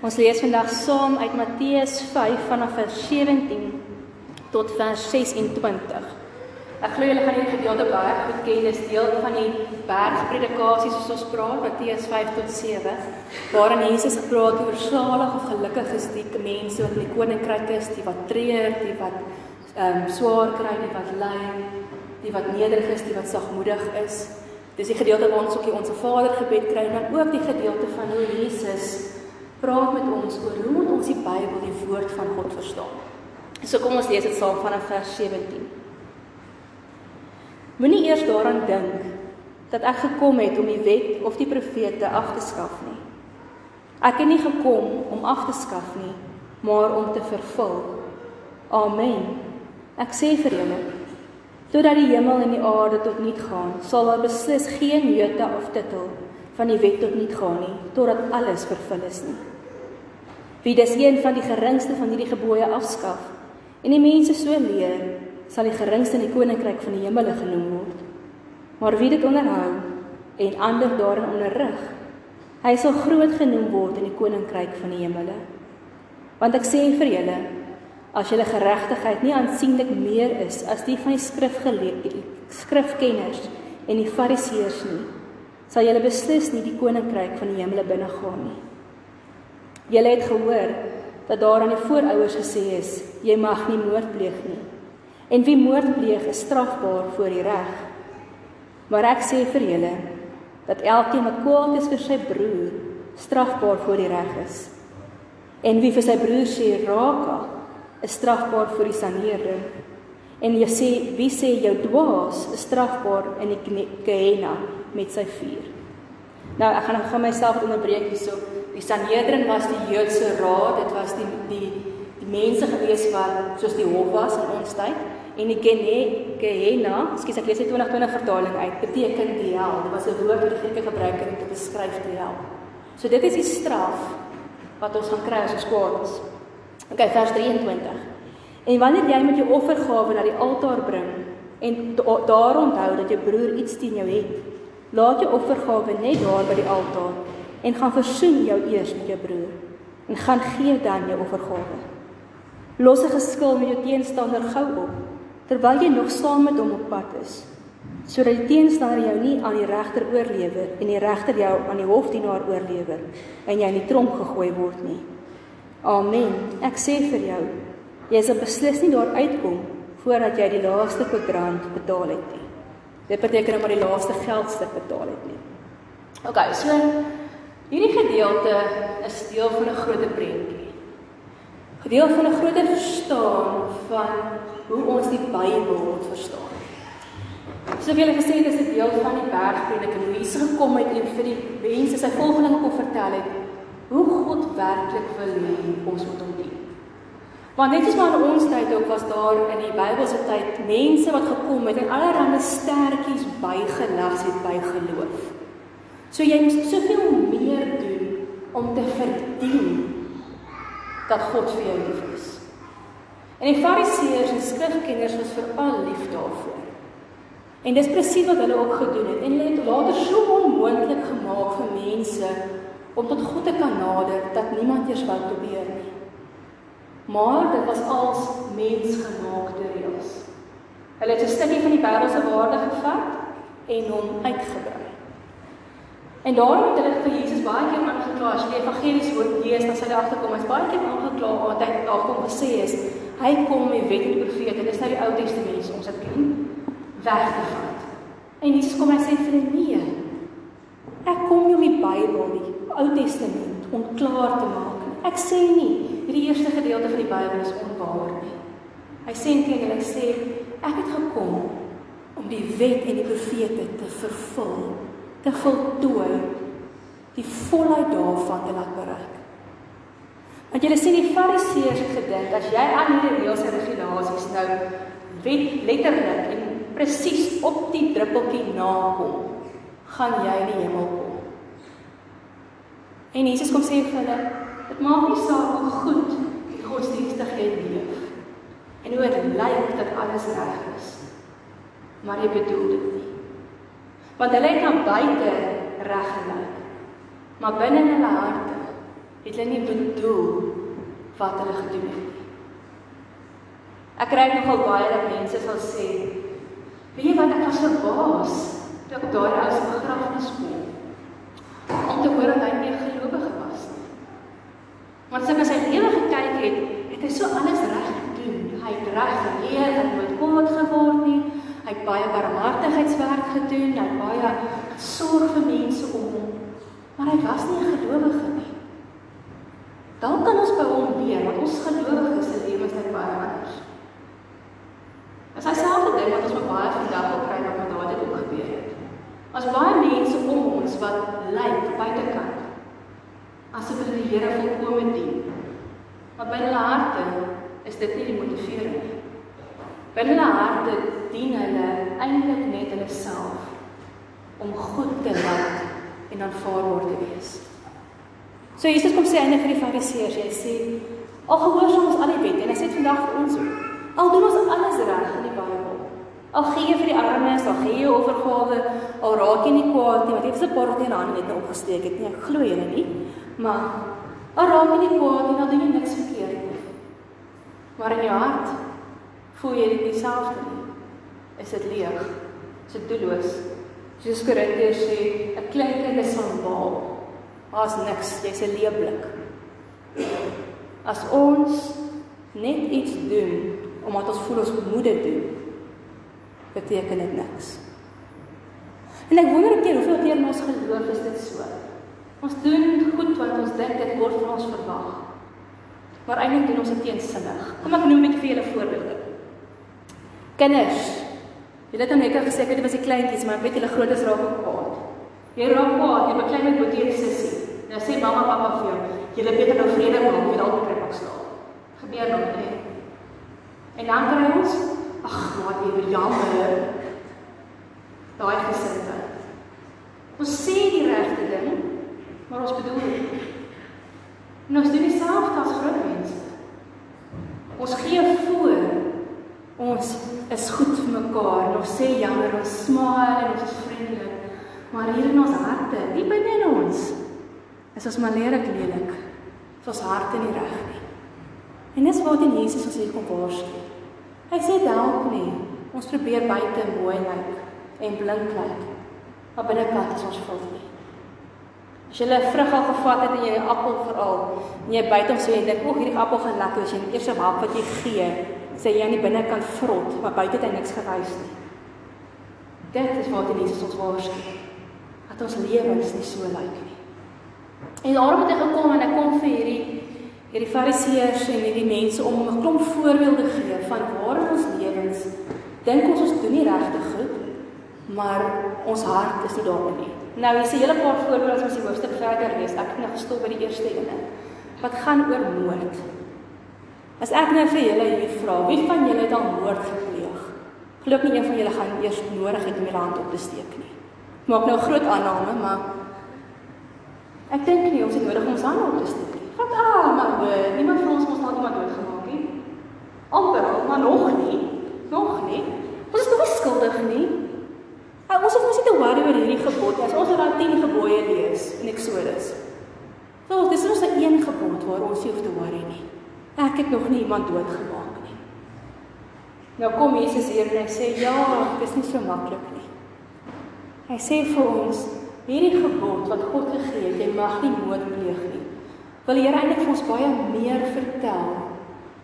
Ons lees vandag saam uit Matteus 5 vanaf vers 17 tot vers 26. Ek glo julle gaan hierdie gedeelte baie goed ken. Dit is deel van die bergpredikasies soos ons praat, Matteus 5 tot 7, waarin Jesus gepraat oor salig of gelukkig is die mense wat in die koninkryk is, die wat treur, die wat ehm um, swaar kry, die wat ly, die wat nederig is, die wat sagmoedig is. Dis die gedeelte waar ons ook die Onse Vader gebed kry, maar ook die gedeelte van hoe Jesus praat met ons oor hoe moet ons die Bybel, die woord van God verstaan. So kom ons lees dit saam vanaf vers 17. Moenie eers daaraan dink dat ek gekom het om die wet of die profete af te skaf nie. Ek het nie gekom om af te skaf nie, maar om te vervul. Amen. Ek sê vir julle, totdat die hemel en die aarde tot niet gaan, sal daar beslis geen jota of titel van die wet tot niet gaan nie, totdat alles vervul is nie. Wie dis een van die geringste van hierdie gebooie afskaf en die mense so leer, sal die geringste in die koninkryk van die hemele genoem word. Maar wie dit onderhou en ander daarin onderrig, hy sal groot genoem word in die koninkryk van die hemele. Want ek sê vir julle, as julle geregtigheid nie aansienlik meer is as die van die skrifgeleerdes, skrifkenners en die fariseërs nie, sal julle beslis nie die koninkryk van die hemele binnegaan nie. Julle het gehoor dat daar aan die voorouers gesê is: Jy mag nie moord pleeg nie. En wie moord pleeg, is strafbaar voor die reg. Maar ek sê vir julle dat elkeen wat kwaad is vir sy broer, strafbaar voor die reg is. En wie vir sy broer sê raka, is strafbaar voor die sanering. En jy sê wie sê jou dwaas, is strafbaar in die Gehenna met sy vuur. Nou ek gaan gaan myself onderbreek hierso. Die Sanhedrin was die Joodse raad, dit was die die die mense gewees wat soos die hof was in ons tyd en die Gehenna, skus ek lees die 2020 vertaling uit, beteken die hel. Dit was 'n woord wat die Grieke gebruik het om te beskryf die hel. So dit is die straf wat ons gaan kry as ons kwaad is. OK, vers 23. En wanneer jy met jou offergawe na die altaar bring en daar onthou dat jou broer iets teen jou het, laat jou offergawe net daar by die altaar en gaan versoen jou eers met jou broer en gaan gee dan jou offergawe. Los 'n geskil met jou teenstander gou op terwyl jy nog saam met hom op pad is sodat die teenstander jou nie aan die regter oorlewer en die regter jou aan die hofdienaar oorlewer en jy in die tronk gegooi word nie. Amen. Ek sê vir jou, jy sal beslis nie daar uitkom voordat jy die laaste kwadrant betaal het nie. Dit beteken om maar die laaste geldstuk betaal het nie. OK, so Hierdie gedeelte is deel van 'n groter prentjie. Gedeel van 'n groter verstaan van hoe ons die Bybel moet verstaan. So hulle gesê het dis 'n deel van die bergpredik en hoe Jesus gekom het en vir die mense sy volgelinge kon vertel het hoe God werklik wil hê ons moet hom dien. Want net soos maar in ons tyd ook was daar in die Bybelse tyd mense wat gekom het en allerlei stertjies bygelag het by geloof. So jy moet soveel meer doen om te verdien dat God vir jou lief is. En die Fariseërs en skrifkenners was veral lief daarvoor. En dis presies wat hulle ook gedoen het. En hulle het later so onmoontlik gemaak vir mense om tot God te kan nader dat niemand eers wou probeer nie. Maar dit was als mensgemaakte reëls. Hulle het 'n stukkie van die Bybelse waarde gevat en hom uitgebrei. En daarom het hulle vir Jesus baie keer aangekla as jy die evangelies hoor lees, dan sal jy agterkom hy's baie keer aangekla wat hy daar kom gesê is. Hy kom met wet en profete. Dis nou die Ou Testament ons dit ken weg te vat. En Jesus kom en sê vir hulle nee. Ek kom nie om die Bybel, die Ou Testament onklaar te maak nie. Ek sê nie hierdie eerste gedeelte van die Bybel is onwaar nie. Hy sê teen hulle sê ek het gekom om die wet en die profete te vervul te voltooi die volheid daarvan te laat bereik. Want julle sien die fariseërs het gedink as jy aan hierdie reëls en regulasies nou wet letterlik en presies op die druppeltjie nakom, gaan jy in die hemel kom. En Jesus kom sê vir hulle, dit maak nie saak hoe goed die godsdienstig jy leef en hoe dit lyk dat alles reg is. Maar jy bedoel dit nie want hulle het aan buite reg gelyk. Maar binne in hulle harte het hulle nie bedoel wat hulle gedoen het nie. Ek kry nogal baie dat mense sal sê, "Weet jy wat ek was verbaas toe ek daai ou se begrafnis kom?" Om te hoor dat hy nie 'n gelowige was nie. Want sy het sy lewe gekyk het, het hy so alles reg gedoen. Hy het reg geleer, hy het nooit kwaad geword nie. Hy het baie barmhartigheidswerk gedoen, hy het baie sorg vir mense om hom. Maar hy was nie 'n gelowige nie. Dan kan ons by hom leer want ons gelowiges se lewens is baie anders. As hy selfe ding wat ons baie vandag wil kry wat met daardie ook gebeur het. As baie mense om ons wat lyk buitekant asof hulle die Here volkome dien. Maar binne hulle harte is dit nie die motivering nie. Binne hulle harte dien hulle eintlik net hulle self om goed te laat en aanvaarbaar te wees. So Jesus kom sê einde vir die Fariseërs, hy sê al gehoorsaam ons al die wette en hy sê vandag vir ons ook. Al doen ons alles reg in die Bybel. Al gee jy vir die armes, al gee jy offergawe, al raak jy nie kwaad nie, want jy het 'n paar teen hande net opgesteek het nie. Ek glo julle nie. Maar al raak jy nie kwaad nie, dan doen jy niks verkeerd nie. Maar in jou hart voel jy dit dieselfde nie. Is dit leeg? Is dit doelloos? Jesus Korintiërs sê 'n klein kind is van baal. Daar's niks, jy's 'n leeblik. As ons net iets doen omdat ons voel ons moet dit doen, beteken dit niks. En ek wonder ek hoeveel keer in ons geloof is dit so. Ons doen goed wat ons dink dit word van ons verwag. Maar eintlik doen ons dit teensinnig. Kom ek noem net vir julle voorbeelde. Kinders. Julle het nou net gesê dit was die kleintjies, maar ek weet julle grootes raak ook kwaad. Jy raak kwaad, jy beklei met boetie sussie. Nou sê mamma pappa vir jou, julle beter nou vrede maak, jy dalk kry pak slaan. Gebeur nog nie. En dan kry ons, ag, wat jy jammer. Daai gesinde. Ons sê die regte ding, maar ons bedoel. En ons doen dieselfde as groot mense. Ons gee voor is goed vir mekaar. Ons sê jammer, ons smaal en ons is vriendelik. Maar hier in ons harte, diep binne in ons, is ons maar lelik lelik. Is ons harte nie reg nie. En dis wat in Jesus ons hier kom waarsku. Hy sê dalk nie. Ons probeer buite mooi lyk en blink lyk. Maar binnekant is ons vol nie. As jy 'n vrug al gevat het en jy 'n appel veral, en jy hom so jy dink, "O, hierdie appel gaan lekker," as jy die eerste hap wat jy gee, sê jy aan die binnekant vrot, maar buite het hy niks gewys nie. Dit is wat Jesus ons waarsku. Dat ons lewens nie so lyk nie. En daarom het hy gekom en hy kom vir hierdie hierdie fariseërs en hierdie mense om 'n klomp voorbeelde gee van waar in ons lewens dink ons ons doen nie regte goed maar ons hart is nie daarin nie. Nou hier is 'n hele paar voorbeelde as ons die hoofstuk verder lees. Ek het nou gestop by die eerste ene. Wat gaan oor moord? As ek nou vir julle hier vra, wie van julle het al moord gepleeg? Glo nie een van julle gaan eers nodig het om julle hand op te steek nie. Maak nou 'n groot aanname, maar ek dink nie ons het nodig om ons hand op te steek nie. Wat ah, maar hoor, niemand van ons mos nog iemand doodgemaak nie. amper, maar nog nie. Nog nie. Ons is nog nie skuldig nie. Maar ons hoef mos nie te worry oor hierdie gebod. As ons daai 10 gebooie lees in Eksodus. So, dis ons net een gebod waar ons nie hoef te worry nie. Ek het nog nie iemand doodgemaak nie. Nou kom Jesus hier en hy sê ja, dit is nie so maklik nie. Hy sê vir ons hierdie gebod wat God gegee het, jy mag nie moord pleeg nie. Wil die Here eintlik vir ons baie meer vertel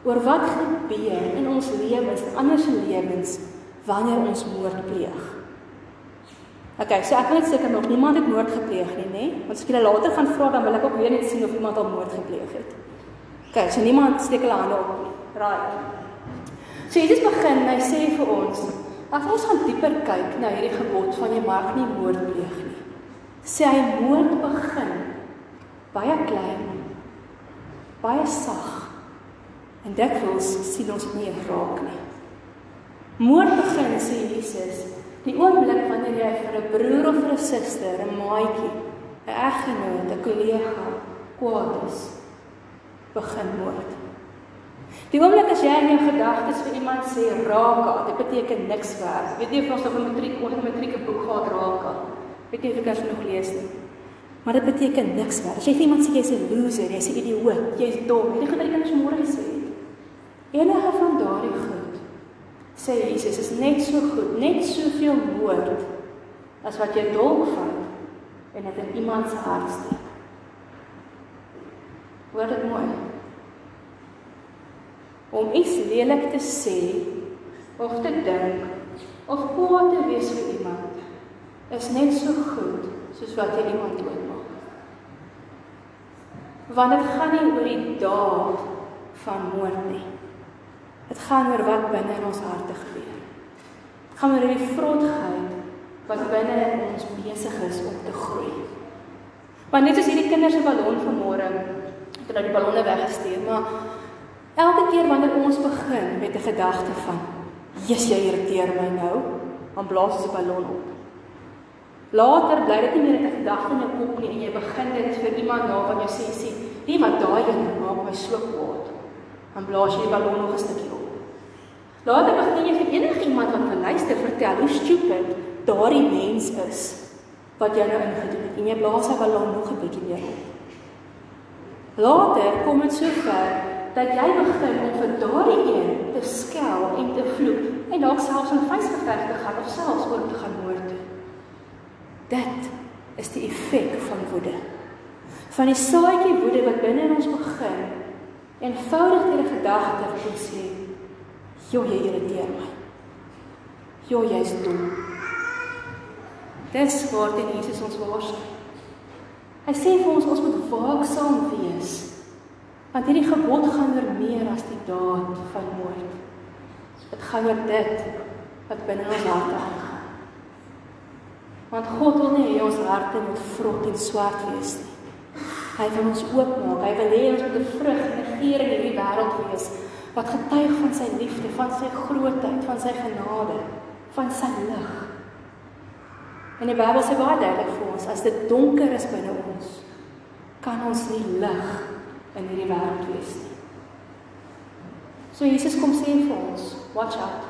oor wat gebeur in ons lewens, in ander se lewens wanneer ons moord pleeg. Okay, so ek wil net seker nog niemand het moord gepleeg nie, nê? Want as julle later gaan vra dan wil ek ook weer net sien of iemand al moord gepleeg het. Okay, so niemand steek hulle hande op nie. Right. So Jesus begin, hy sê vir ons, as ons gaan dieper kyk na hierdie gebod van jy mag nie moord pleeg nie. Sê hy moord begin baie klein, baie sag. En dikwels sien ons dit nie raak nie. Moord begin sê Jesus, die oomblik wanneer jy vir 'n broer of vir 'n suster, 'n maatjie, 'n eggenoot, 'n kollega kwaad is, begin moord. Die oomblik as jy in jou gedagtes vir iemand sê raaka, dit beteken niks werd. Weet jy of ons op 'n matriek of 'n matrieke boek gehad raaka? Weet jy of ek dit nog lees nie? Maar dit beteken niks werd. As jy iemand sê jy's 'n loser, jy's 'n idioot, jy's dom, jy gaan dit kinders môre gesê het. Enige van daardie goed sê Jesus is net so goed, net soveel moord as wat jy dalk vat en dit in iemand se hart steek. Hoor dit mooi. Om iets lelik te sê of te dink of kwaad te wees vir iemand is net so goed soos wat jy iemand doodmaak. Want dit gaan nie oor die daad van moord nie. Dit gaan oor wat binne in ons harte gebeur. Dit gaan oor die vrotheid wat binne in ons besig is om te groei. Want net soos hierdie kinders se ballon vanmôre, het hulle die ballonne weggestuur, maar elke keer wanneer ons begin met 'n gedagte van Jesus, jy irriteer my nou. Dan blaas jy 'n ballon op. Later bly dit nie meer 'n gedagte in jou kop nie en jy begin dit vir iemand na van jou sê sê, "Nee, wat daai een maak my so kwaad." Dan blaas jy die ballon nog 'n stukkie op. Later begin jy vir enigiemand wat wil luister vertel hoe stupid daardie mens is wat jy nou ingedoen het en jy blaas hy ballon nog 'n bietjie meer op. Later kom dit so ver dat jy begin om vir daardie een te skel en te vloek en dalk selfs 'n vuisgeveg te gaan of selfs oor te gaan moord. Dit is die effek van woede. Van die saadjie woede wat binne in ons begin eenvoudig deur 'n gedagte ons sê, "Jo, jy irriteer my." Jo, jy's dom. Dis waar dit Jesus ons waarsku. Hy sê vir ons ons moet waaksaam wees Want hierdie gebod gaan oor meer as die daad van moord. Dit gaan oor dit wat binne ons harte aangaan. Want God wil nie hê ons harte moet vrot en swart wees nie. Hy wil ons oopmaak. Hy wil hê ons moet 'n vrug en 'n geur in hierdie wêreld wees wat getuig van sy liefde, van sy grootheid, van sy genade, van sy lig. En die Bybel sê baie duidelik vir ons, as dit donker is binne ons, kan ons nie lig in hierdie wêreld wees nie. So Jesus kom sê vir ons, watch out.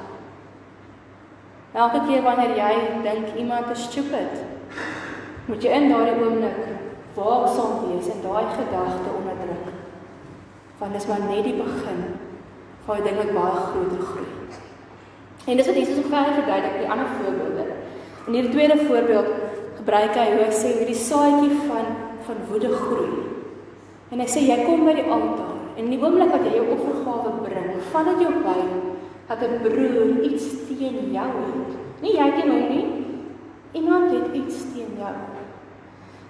Elke keer wanneer jy dink iemand is stupid, moet jy in daardie oomblik waaksaam wees en daai gedagte onderdruk. Want dit is maar net die begin van 'n ding wat baie groter groei. En dis wat Jesus ook verder verduidelik die ander voorbeelde. In hierdie tweede voorbeeld gebruik hy hoe hy sê hoe die saadjie van van woede groei. En hy sê jy kom by die altaar en in die oomblik wat jy jou offergawe bring, val dit jou by dat 'n broer iets teen jou het. Nie jy teen hom nie. Iemand het iets teen jou.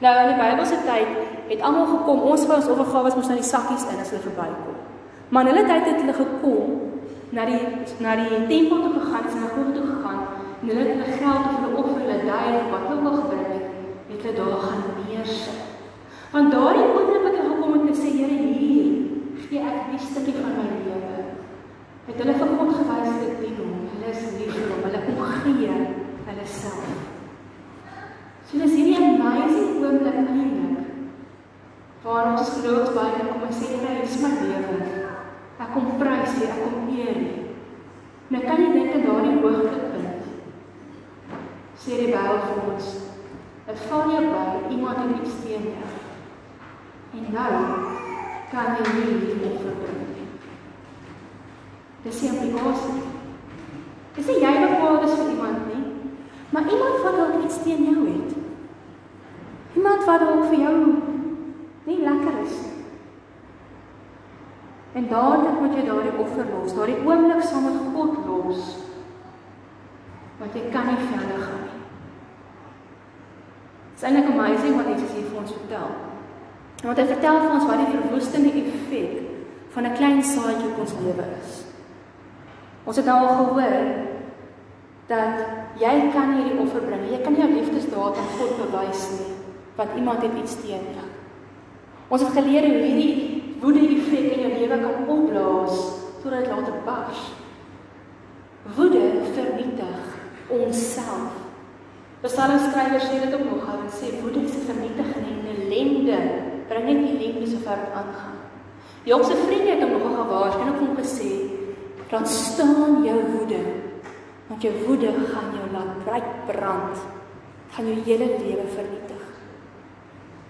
Nou in die Bybelse tyd het almal gekom, ons vir ons offergawe moes na die sakkies in as hulle verbykom. Maar in hulle tyd het hulle gekom na die na die tempel toe gegaan, sinagoge toe hulle het hulle geld of hulle offer, hulle duie, wat hulle wil gebring het, hulle daar gaan neersit. Want daardie oomblik wat hulle gekom het en sê Here hier, gee ek die stukkie van my lewe. Het hulle vir God gewys dit dien hom. Hulle is lief vir hom. Hulle kom gee hulle self. So dis hierdie amazing oomblik eintlik. Waar ons geloof baie kom en sê Here, hier is my lewe. Ek kom prys U, ek kom eer U. Nou kan jy dink aan daardie hoogtepunt. Sê die Bybel vir ons, dit val jou by iemand het iets teen jou. En nou kan jy nie meer verbring. Dis nie implikasie. Dis nie jy wat kwaad is vir iemand nie, maar iemand wat dalk iets teen jou het. Iemand wat dalk vir jou nie lekker is. En dadelik moet jy daardie offer los, daardie oomblik saam met God los. Want jy kan nie verder gaan Dit is eintlik amazing wat Jesus hier vir ons vertel. Want hy vertel vir ons wat die verwoestende effek van 'n klein saadjie op ons lewe is. Ons het nou al gehoor dat jy kan hierdie offer bring. Jy kan nie jou liefdesdaad aan God bewys nie, want iemand het iets teen jou. Ons het geleer hoe hierdie woede effek in jou lewe kan opblaas totdat dit later bars. Woede vernietig onsself. Psalmskrywer sê dit ook nog, hy sê woede is 'n vernietiging en ellende bring net die liefde so ver aangaan. Job se vriende het hom nog gewaarsku en hom gesê: "Dan staan jou woede, want jou woede gaan jou laat brand, gaan jou hele lewe vernietig."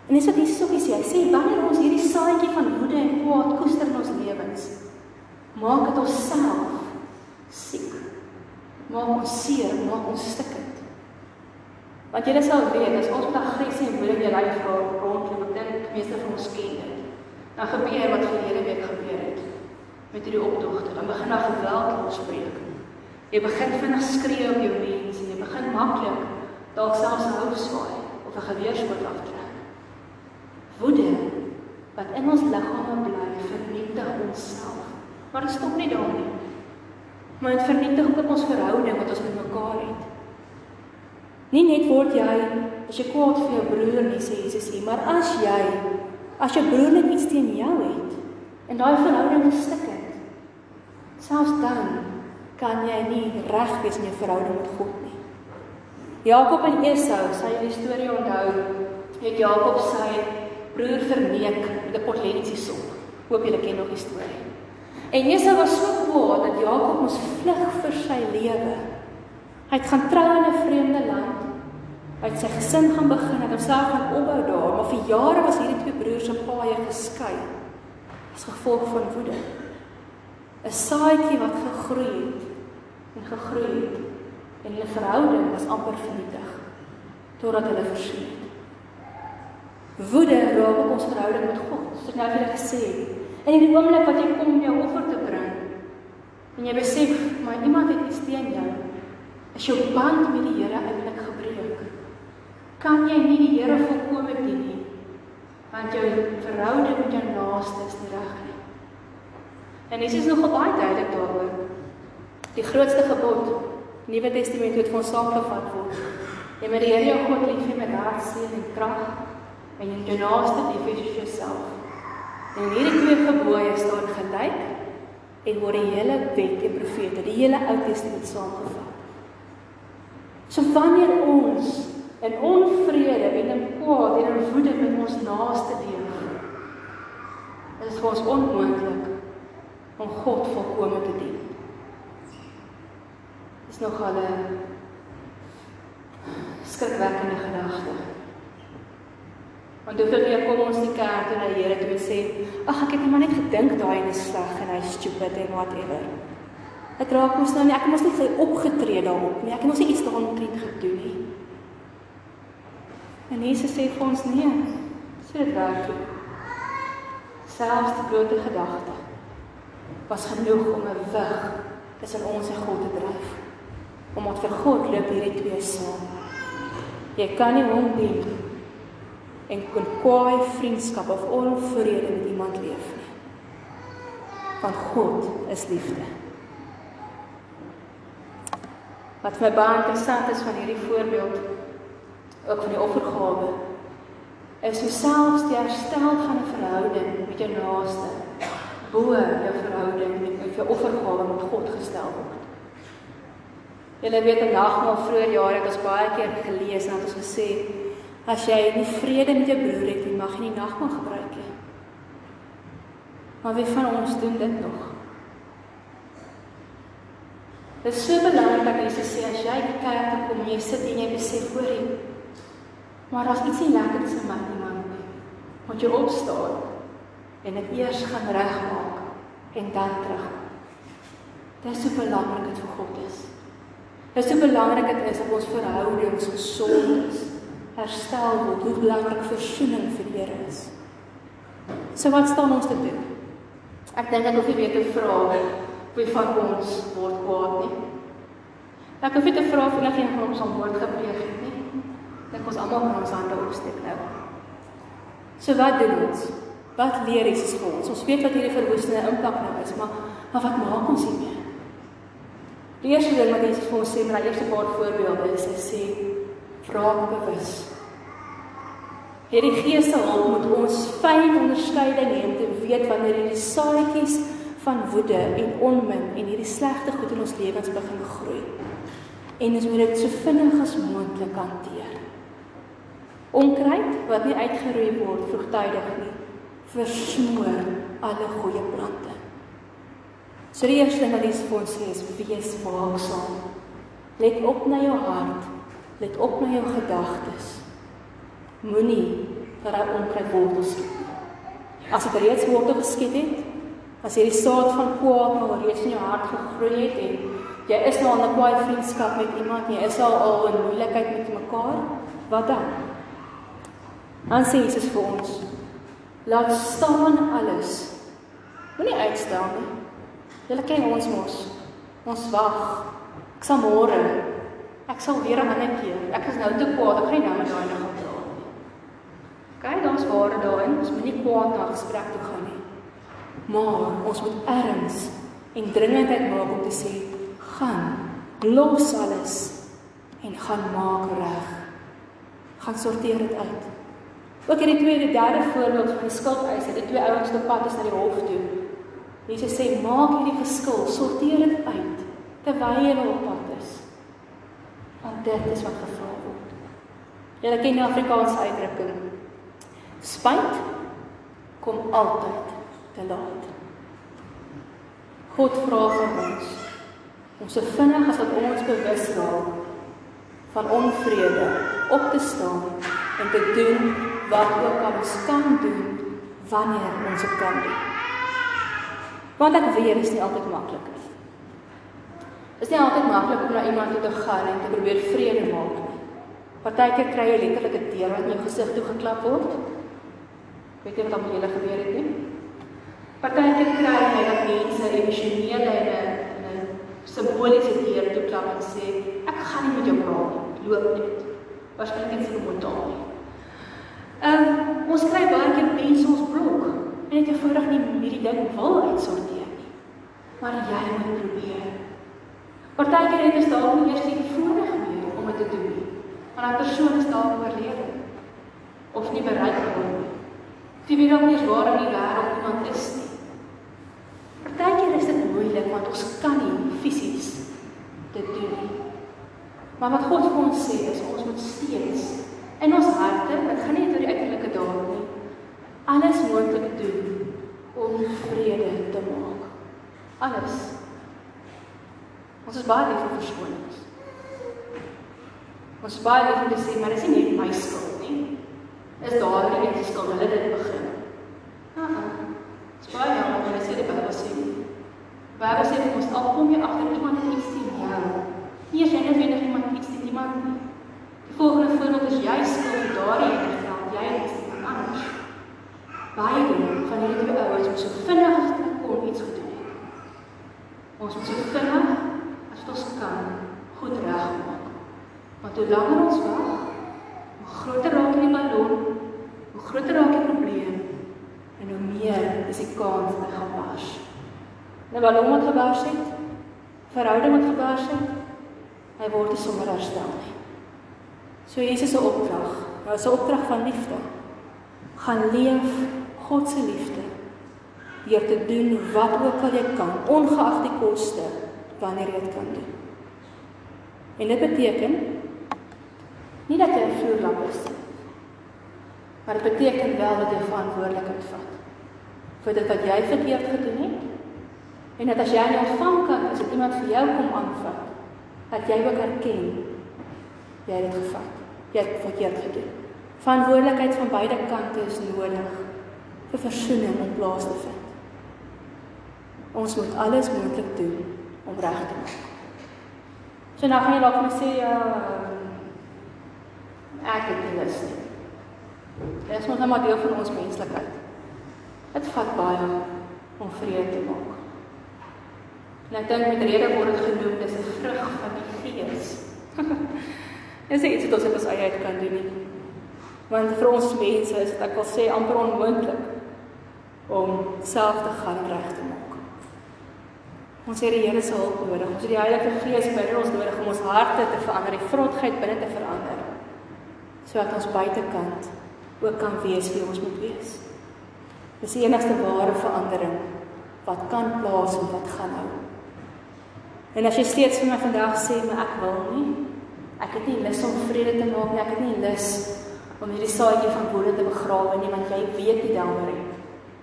En dis wat Jesus ook sê, hy sê wanneer ons hierdie saadjie van woede en kwaad koester in ons lewens, maak dit ons self siek. Maak ons seer, maak ons stikkend. Want jy sal weet as ons met aggressie en woede in jou lyf rondloop, ek dink meeste van ons ken dit. Dan gebeur wat verlede week gebeur het met hierdie optogte. Dan begin daar geweld losbreek. Jy begin vinnig skree op jou mense en jy begin maklik dalk selfs 'n hou swaai of 'n geweerskoot aftrek. Woede wat in ons liggame bly, vernietig onsself. Maar dit stop nie daar nie. Maar dit vernietig ook ons verhouding wat ons met mekaar het. Nie net word jy as jy kwaad vir jou broer nie sê Jesus nie, maar as jy as jou broer net iets teen jou het en daai verhouding is stikkend. Selfs dan kan jy nie reg wees in jou verhouding met God nie. Jakob en Esau, sy storie onthou, het Jakob sy broer verneek met 'n potlensie sop. Hoop julle ken nog die storie. En Esau was so kwaad dat Jakob moes vlug vir sy lewe. Hy het gaan trou in 'n vreemde land. Hy het sy gesin gaan begin, het homself gaan opbou daar, maar vir jare was hierdie twee broers se paaie geskei as gevolg van woede. 'n Saadjie wat gegroei het en gegroei het en hulle verhouding was amper vernietig totdat hulle verskyn het. Woede raak ons verhouding met God. Soos ek nou vir julle gesê het. En in die oomblik wat jy kom om jou offer te bring en jy besef maar iemand het iets teen jou, is jou band met die Here eintlik gebreek. Kan jy nie die Here volkome dien nie? Want jou verhouding met jou naaste is nie reg nie. En dit is nogal baie duidelik daaroor. Die grootste gebod, Nuwe Testament het vir ons saamgevat word. Jy moet die Here jou God lief hê met hart, siel en krag en jou naaste lief hê soos jouself. En hierdie twee gebooie staan gelyk en word die hele wet en profete, die hele Ou Testament saamgevat. So wanneer ons in onvrede en in kwaad en in woede met ons naaste leef, is dit vir ons onmoontlik om God volkome te dien. Dis nog al 'n skrikwekkende gedagte. Want hoeveel keer kom ons die kerk toe na Here toe en sê, "Ag, ek het net maar net gedink daai is sleg en hy's stupid en whatever." Dit raak ons nou nie, ek het mos nie sy opgetree daarop nie. Ek het mos nie iets daaromtrent gedoen nie. En Jesus sê vir ons, "Nee, sê dit werk nie." Selfs die groot gedagte was genoeg om 'n wig tussen ons en God te dryf. Omdat vir God loop hierdie twee saam. Jy kan nie hom dien en kon kwaai vriendskap of onvrede met iemand leef nie. Want God is liefde. Wat my baie interessant is van hierdie voorbeeld ook van die offergawe is hoe selfs die herstel van 'n verhouding met jou naaste bo jou verhouding met jou offergawe met God gestel word. Julle weet in nagmaal vroeër jare het ons baie keer gelees en het ons gesê As jy nie vrede met jou broer het nie, mag jy nie nagmaal gebruik nie. Maar wie van ons doen dit nog? Dit is so belangrik dat Jesus sê as jy kerk toe kom jy sit en jy besef hoor jy, maar as iets nie lekker is in my nie, moet jy opstaan en dit eers gaan regmaak en dan terug. Dit is so belangrik dit vir God is. Dit is so belangrik dit is dat ons verhoudings gesond is herstel word, hoe belangrik versoening vir Here is. So wat staan ons te doen? Ek dink ek hoef nie weer te vra wie van ons word kwaad nie. Ek hoef nie te vra of enige van ons aan woord gepleeg het nie. Dink ons almal moet ons hande opsteek nou. So wat doen ons? Wat leer Jesus vir ons? Ons weet wat hierdie verwoestende impak nou is, maar maar wat maak ons hiermee? Die eerste ding wat Jesus vir ons sê, maar die eerste paar voorbeelde is, hy sê raak bewus. Hierdie gees se hulp moet ons fyn onderskeiding hê om te weet wanneer hierdie saadjies van woede en onmin en hierdie slegte goed in ons lewens begin groei. En ons moet dit so vinnig as moontlik hanteer. Onkruid wat nie uitgeroei word vroegtydig nie, versmoor alle goeie plante. So die eerste ding wat ons vir ons sê is wees waaksaam. Let op na jou hart Let op na jou gedagtes. Moenie dat hy onkruid wortels skiet. As dit reeds wortel geskiet het, as hierdie saad van kwaad al reeds in jou hart gegroei het en jy is nou aan 'n kwaai vriendskap met iemand, jy is al al in moeilikheid met mekaar, wat dan? Dan sê Jesus vir ons: Laat staan alles. Moenie uitstel nie. Julle ken ons mos. Ons wag. Ek sal môre. Ek sal weer 'n ander keer. Ek is nou te kwaad. Ek gaan nou met daai nog praat nie. Kyk, daar's ware daarin. Ons moenie kwaad na gesprek toe gaan nie. Maar ons moet erns en dringendheid maak om te sê, gaan los alles en gaan maak reg. Gaan sorteer dit uit. Ook hierdie tweede derde voorbeeld van die skuldeiser, die twee ouens wat op pad is na die hof toe. Jesus sê, maak hierdie verskil, sorteer dit uit terwyl jy op pad is. Want dit is wat gevra word. Jy ken die Afrikaanse uitdrukking. Spyt kom altyd te laat. God vra van ons om so vinnig as wat ons bewus raak van onvrede op te staan en te doen wat ook al ons kan doen wanneer ons dit kan doen. Want ek weet dit is nie altyd maklik nie. Dit is nie altyd maklik om na iemand toe te gaan en te probeer vrede maak nie. Partykeer kry jy letterlik 'n deur wat in jou gesig toe geklap word. Weet nie wat met julle gebeur het nie. Partykeer kry jy dat mense emosionele en 'n simboliese deur toe klap en sê ek gaan nie met jou praat nie. Loop net. Waarskynlik is dit mentaal nie. Ehm um, ons kry baie keer mense ons blok en dit eenvoudig nie hierdie ding wil uitsorteer nie. Maar jy moet probeer. Partykeer het ons dalk nie eers die voorreg meer om dit te doen nie. Want daardie persoon is dalk oorlede of nie bereik word nie. Jy weet ook nie waar in die wêreld iemand is nie. Partykeer is dit moeilik want ons kan nie fisies dit doen nie. Maar wat God vir ons sê is ons moet steeds in ons harte, dit gaan nie oor die uiterlike daad nie, alles moontlik doen om vrede te maak. Alles. Ons is baie lief vir verskonings. Ons baie lief om te sê, maar dis nie net my skuld nie. Is daar nie net die skuld hulle dit begin. Ah. Dis baie jammer, maar sê die Bybel sê nie. Bybel sê ons al kom jy agter iemand iets sien jou. Nie as jy net weet iemand iets sien iemand. Die voorbeeld is jy skuld vir daardie ene geld, jy het iemand anders. Beide van hierdie twee ouens moet so vinnig as kon iets gedoen het. Ons moet so vinnig as ons kan goed regmaak. Want hoe langer ons wag, hoe groter raak die ballon, hoe groter raak die probleem en hoe meer is die kans dat hy gaan bars. Nou ballon wat gebars het, verhouding wat gebars het, hy word nie sommer herstel nie. So Jesus se opdrag, is 'n opdrag van liefde. Gaan leef God se liefde deur te doen wat ook al jy kan, ongeag die koste, wanneer jy dit kan doen. En dit beteken nie dat jy 'n vloerlap is nie. Maar dit beteken wel dat jy verantwoordelikheid vat vir dit wat jy verkeerd gedoen het. En dat as jy nou ontvang kan, as iemand vir jou kom aanvat, dat jy ook erken jy het dit gevat. Jy het verkeerd gedoen. Verantwoordelikheid van beide kante is nodig vir versoening in plaas te vind. Ons moet alles moontlik doen om reg te maak. So nou gaan jy dalk net sê ja ek het nie lus nie. Dit is maar 'n deel van ons menslikheid. Dit vat baie om vrede te maak. En ek dink met rede word dit genoem dis 'n vrug van die Gees. Dis iets wat ons op ons eie uit kan doen nie. Want vir ons mense is dit ek wil sê amper onmoontlik om self te gaan reg te maak. Ons het die Here se hulp nodig. Ons het die Heilige Gees binne ons nodig om ons harte te verander, die vrotheid binne te verander. Sodat ons buitekant ook kan wees wie ons moet wees. Dis die enigste ware verandering wat kan plaasvind wat gaan hou. En as jy steeds vir my vandag sê maar ek wil nie, ek het nie lus om vrede te maak nie, ek het nie lus om hierdie saadjie van woede te begrawe nie, want jy weet nie daaroor nie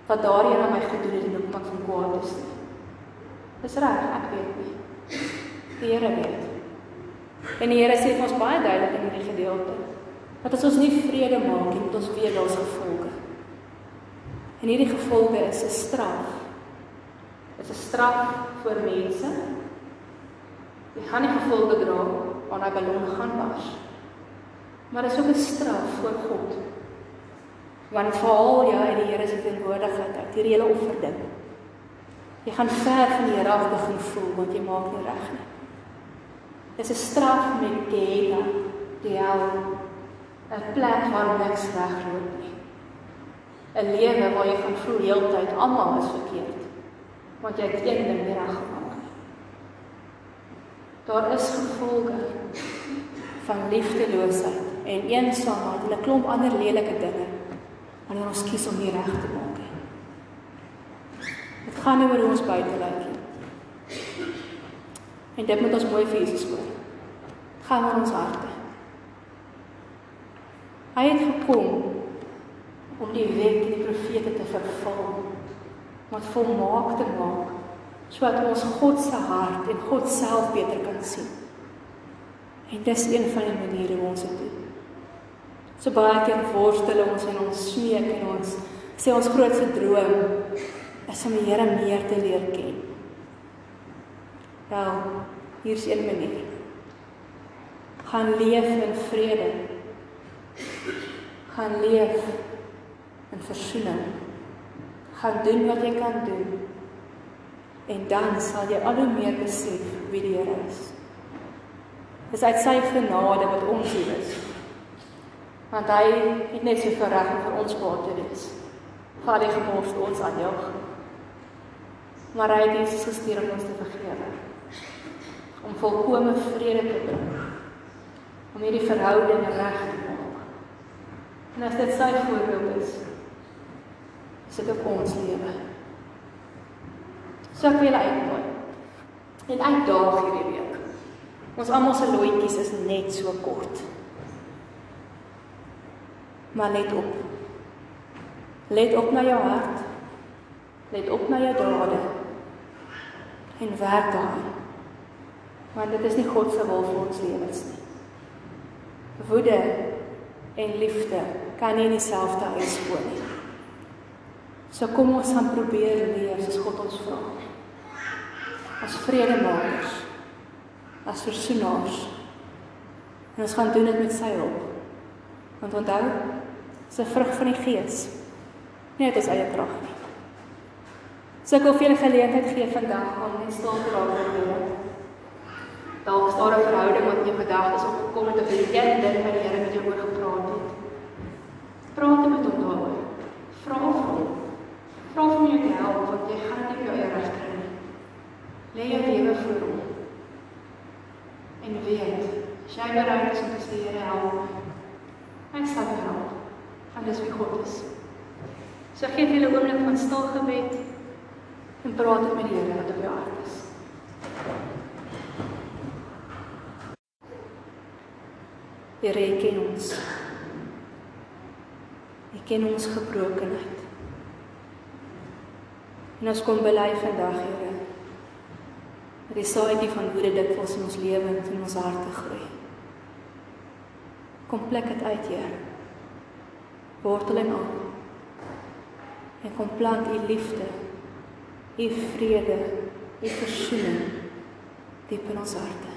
wat daarin aan my gedoen het in die pad van kwaad is nie. Dis reg, ek weet nie. Die Here weet. En die Here sê vir ons baie duidelik in hierdie gedeelte. Dat as ons nie vrede maak nie, moet ons weet daar's gevolge. En hierdie gevolge is 'n straf. Dit is 'n straf vir mense. Jy gaan nie gevolge dra wanneer 'n ballon gaan bars. Maar is ook 'n straf vir God. Want veral jy uit die Here se teenwoordigheid uit hierdie hele offerding. Jy gaan ver van die Here af begin voel want jy maak nie reg nie. Dis 'n straf met Gehenna, die hel, 'n plek waar niks regloop nie. 'n Lewe waar jy gaan voel heeltyd almal is verkeerd. Want jy het een ding nie reg gemaak. Daar is gevolge van liefdeloosheid en eensaamheid en 'n klomp ander lelike dinge wanneer ons kies om nie reg te maak nie. Dit gaan nie oor hoe ons buite lyk nie. En dit moet ons mooi vir Jesus hoor. Gaan oor ons harte. Hy het gekom om die wet en die profete te vervul, om dit volmaak te maak, sodat ons God se hart en God self beter kan sien. En dis een van die maniere hoe ons dit doen. So baie keer worstel ons en ons smeek en ons sê ons grootste droom is om die Here meer te leer ken. Wel, hier's een manier. Gaan leef in vrede. Gaan leef in versoening. Gaan doen wat jy kan doen. En dan sal jy al hoe meer besef wie die Here is. Dis uit sy genade wat ons hier is. Want hy het net so verreg om vir ons kwaad te wees. Val die gebors ons aan jou. Maar hy het Jesus gestuur om ons te vergewe. Om volkomme vrede te bring. Om hierdie verhoudinge reg te maak. En as dit sy voorbeeld is, is dit ook ons lewe. So ek wil uitnooi. En uitdaag hierdie week. Ons almal se loetjies is net so kort. Maar let op. Let op na jou hart. Let op na jou dade. En werk daaraan. Want dit is nie God se wil vir ons lewens nie. Woede en liefde kan nie in dieselfde huis woon nie. So kom ons gaan probeer leef soos God ons vra. As vredemakers as versoenaars. En ons gaan doen dit met sy hulp. Want onthou, 'n vrug van die Gees. Nie uit ons eie krag nie. So ek wil vir julle geleentheid gee vandag om net stil te raak oor Here. Dalk is daar 'n verhouding wat in jou gedagtes opgekom het of jy een ding wat die Here met jou oor gepraat het. Praat met hom daaroor. Vra vir hom. Vra hom om jou te help want jy gaan dit nie op jou reg kry. Lê jou lewe voor hom en weet, as jy bereid is om te sê Here help my. Hy sal jou help. Want dis wie God is. So gee jy 'n oomblik van stil gebed en praat met die Here wat op jou hart is. Here ken ons. Hy ken ons gebrokenheid. En ons kom bely vandag, Here, dat die saadjie van woede dikwels in ons lewens en ons harte groei. Kom plek dit uit, Heer. Wortel en al. En kom plant u liefde, u vrede, u versoening diep in ons harte.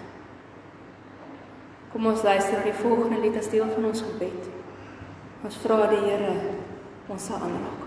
Kom ons luister die volgende lied as deel van ons gebed. Ons vra die Here ons sal aanraak.